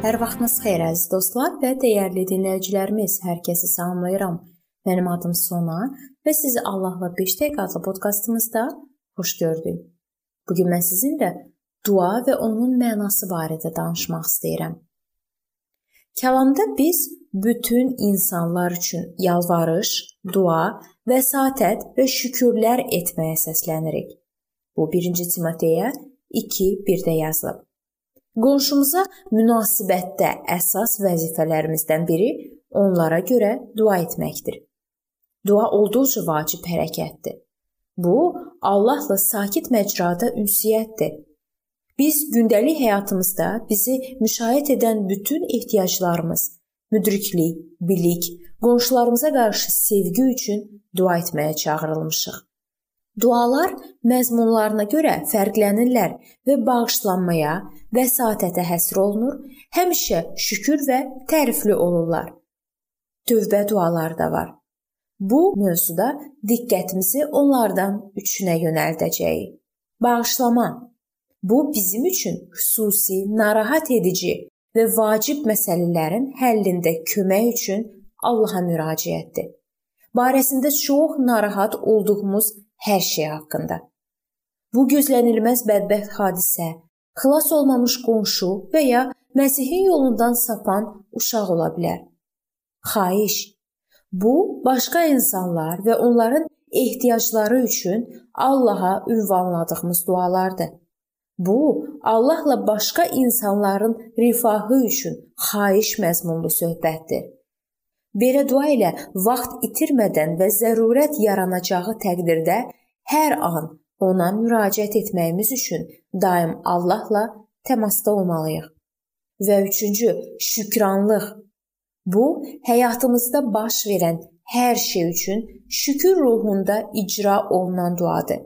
Hər vaxtınız xeyir əziz dostlar və dəyərli dinləyicilərimiz. Hər kəsi salamlayıram. Mənim adım Sona və sizi Allahla 5 dəqiqə adlı podkastımızda xoş gördük. Bu gün mən sizinlə dua və onun mənası barədə danışmaq istəyirəm. Kəlamda biz bütün insanlar üçün yalvarış, dua, vəsatət və şükürlər etməyə səslənirik. Bu 1-ci Timoteyə 2:1-də yazılıb. Qonşumuza münasibətdə əsas vəzifələrimizdən biri onlara görə dua etməkdir. Dua olduqca vacib hərəkətdir. Bu, Allahla sakit məcrada ünsiyyətdir. Biz gündəlik həyatımızda bizi müşahidə edən bütün ehtiyaclarımız, müdriklik, bilik, qonşularımıza qarşı sevgi üçün dua etməyə çağırılmışıq. Dualar məzmunlarına görə fərqlənirlər və bağışlanmaya, vəsatətə həsr olunur, həmişə şükür və tərifli olurlar. Tövbə duaları da var. Bu mövzuda diqqətimizi onlardan üçünə yönəldəcəyik. Bağışlama. Bu bizim üçün xüsusi, narahat edici və vacib məsələlərin həllində kömək üçün Allaha müraciətdir. Barəsində çox narahat olduğumuz hər şey haqqında. Bu gözlənilməz bədbəxt hadisə, xilas olmamış qonşu və ya Məsihin yolundan sapan uşaq ola bilər. Xahiş. Bu başqa insanlar və onların ehtiyacları üçün Allaha ünvanladığımız dualardır. Bu Allahla başqa insanların rifahı üçün xahiş məzmunlu söhbətdir. Belə dua ilə vaxt itirmədən və zərurət yaranacağı təqdirdə hər an ona müraciət etməyimiz üçün daim Allahla təmasda olmalıyıq. Və üçüncü, şükranlıq. Bu həyatımızda baş verən hər şey üçün şükür ruhunda icra olunan duadır.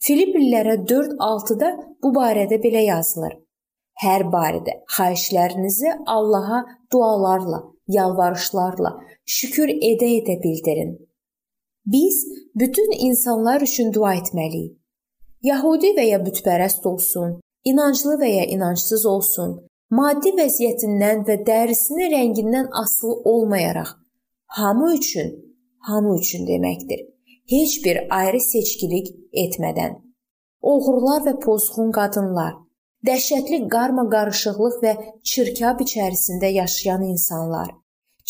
Filippillərə 4:6-da bu barədə belə yazılır. Hər barədə xahişlərinizi Allaha dualarla yalvarışlarla şükür edə-edə bildirin. Biz bütün insanlar üçün dua etməliyik. Yahudi və ya bütpərəst olsun, inanclı və ya inancsız olsun, maddi vəziyyətindən və dərisinin rəngindən asılı olmayaraq hamı üçün, hamı üçün deməkdir. Heç bir ayrı seçkilik etmədən. Oğrular və pozğun qadınlar, dəhşətli qarma-qarışıqlıq və çirkab içərisində yaşayan insanlar,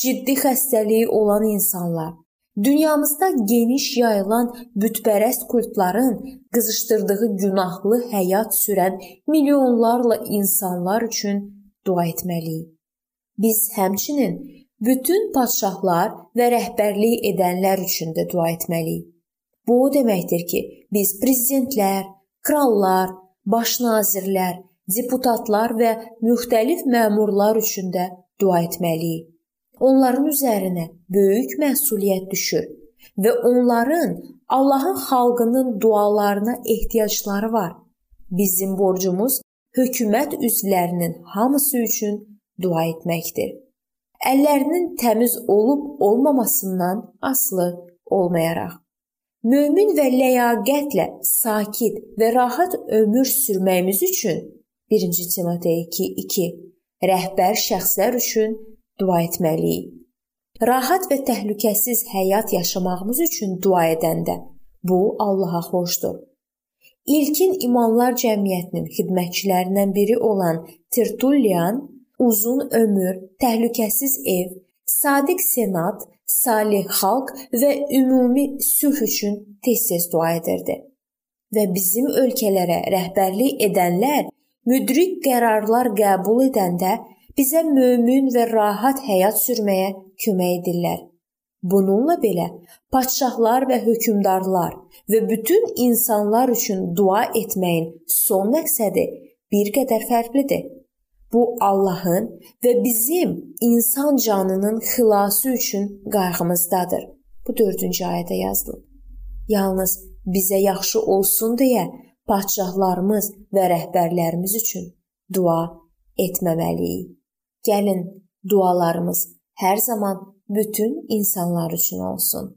ciddi xəstəliyi olan insanlar, dünyamızda geniş yayılan bütpərəst kultların qızışdırdığı günahlı həyat sürən milyonlarla insanlar üçün dua etməliyik. Biz həmçinin bütün padşahlar və rəhbərlik edənlər üçün də dua etməliyik. Bu o deməkdir ki, biz prezidentlər, krallar, baş nazirlər, deputatlar və müxtəlif məmurlar üçün də dua etməliyik. Onların üzərinə böyük məsuliyyət düşür və onların Allahın xalqının dualarına ehtiyacları var. Bizim borcumuz hökumət üzvlərinin hamısı üçün dua etməkdir. Əllərinin təmiz olub olmamasından asılı olmayaraq mömin və ləyaqətlə sakit və rahat ömür sürməyimiz üçün 1-ci Timotey 2:2 rəhbər şəxslər üçün dua etməliyik. Rahat və təhlükəsiz həyat yaşamağımız üçün dua edəndə bu Allaha xoşdur. İlkin imanlar cəmiyyətinin xidmətçilərindən biri olan Tertullian uzun ömür, təhlükəsiz ev, sadiq senat salih xalq və ümumi sülh üçün tez-tez dua edirdi. Və bizim ölkələrə rəhbərlik edənlər müdrik qərarlar qəbul edəndə bizə mömin və rahat həyat sürməyə kömək edirlər. Bununla belə padşahlar və hökmdarlar və bütün insanlar üçün dua etməyin son məqsədi bir qədər fərqlidir. Bu Allahın və bizim insan canının xilası üçün qayğımızdadır. Bu 4-cü ayədə yazılıb. Yalnız bizə yaxşı olsun deyə padşahlarımız və rəhbərlərimiz üçün dua etməməliyik. Gəlin dualarımız hər zaman bütün insanlar üçün olsun.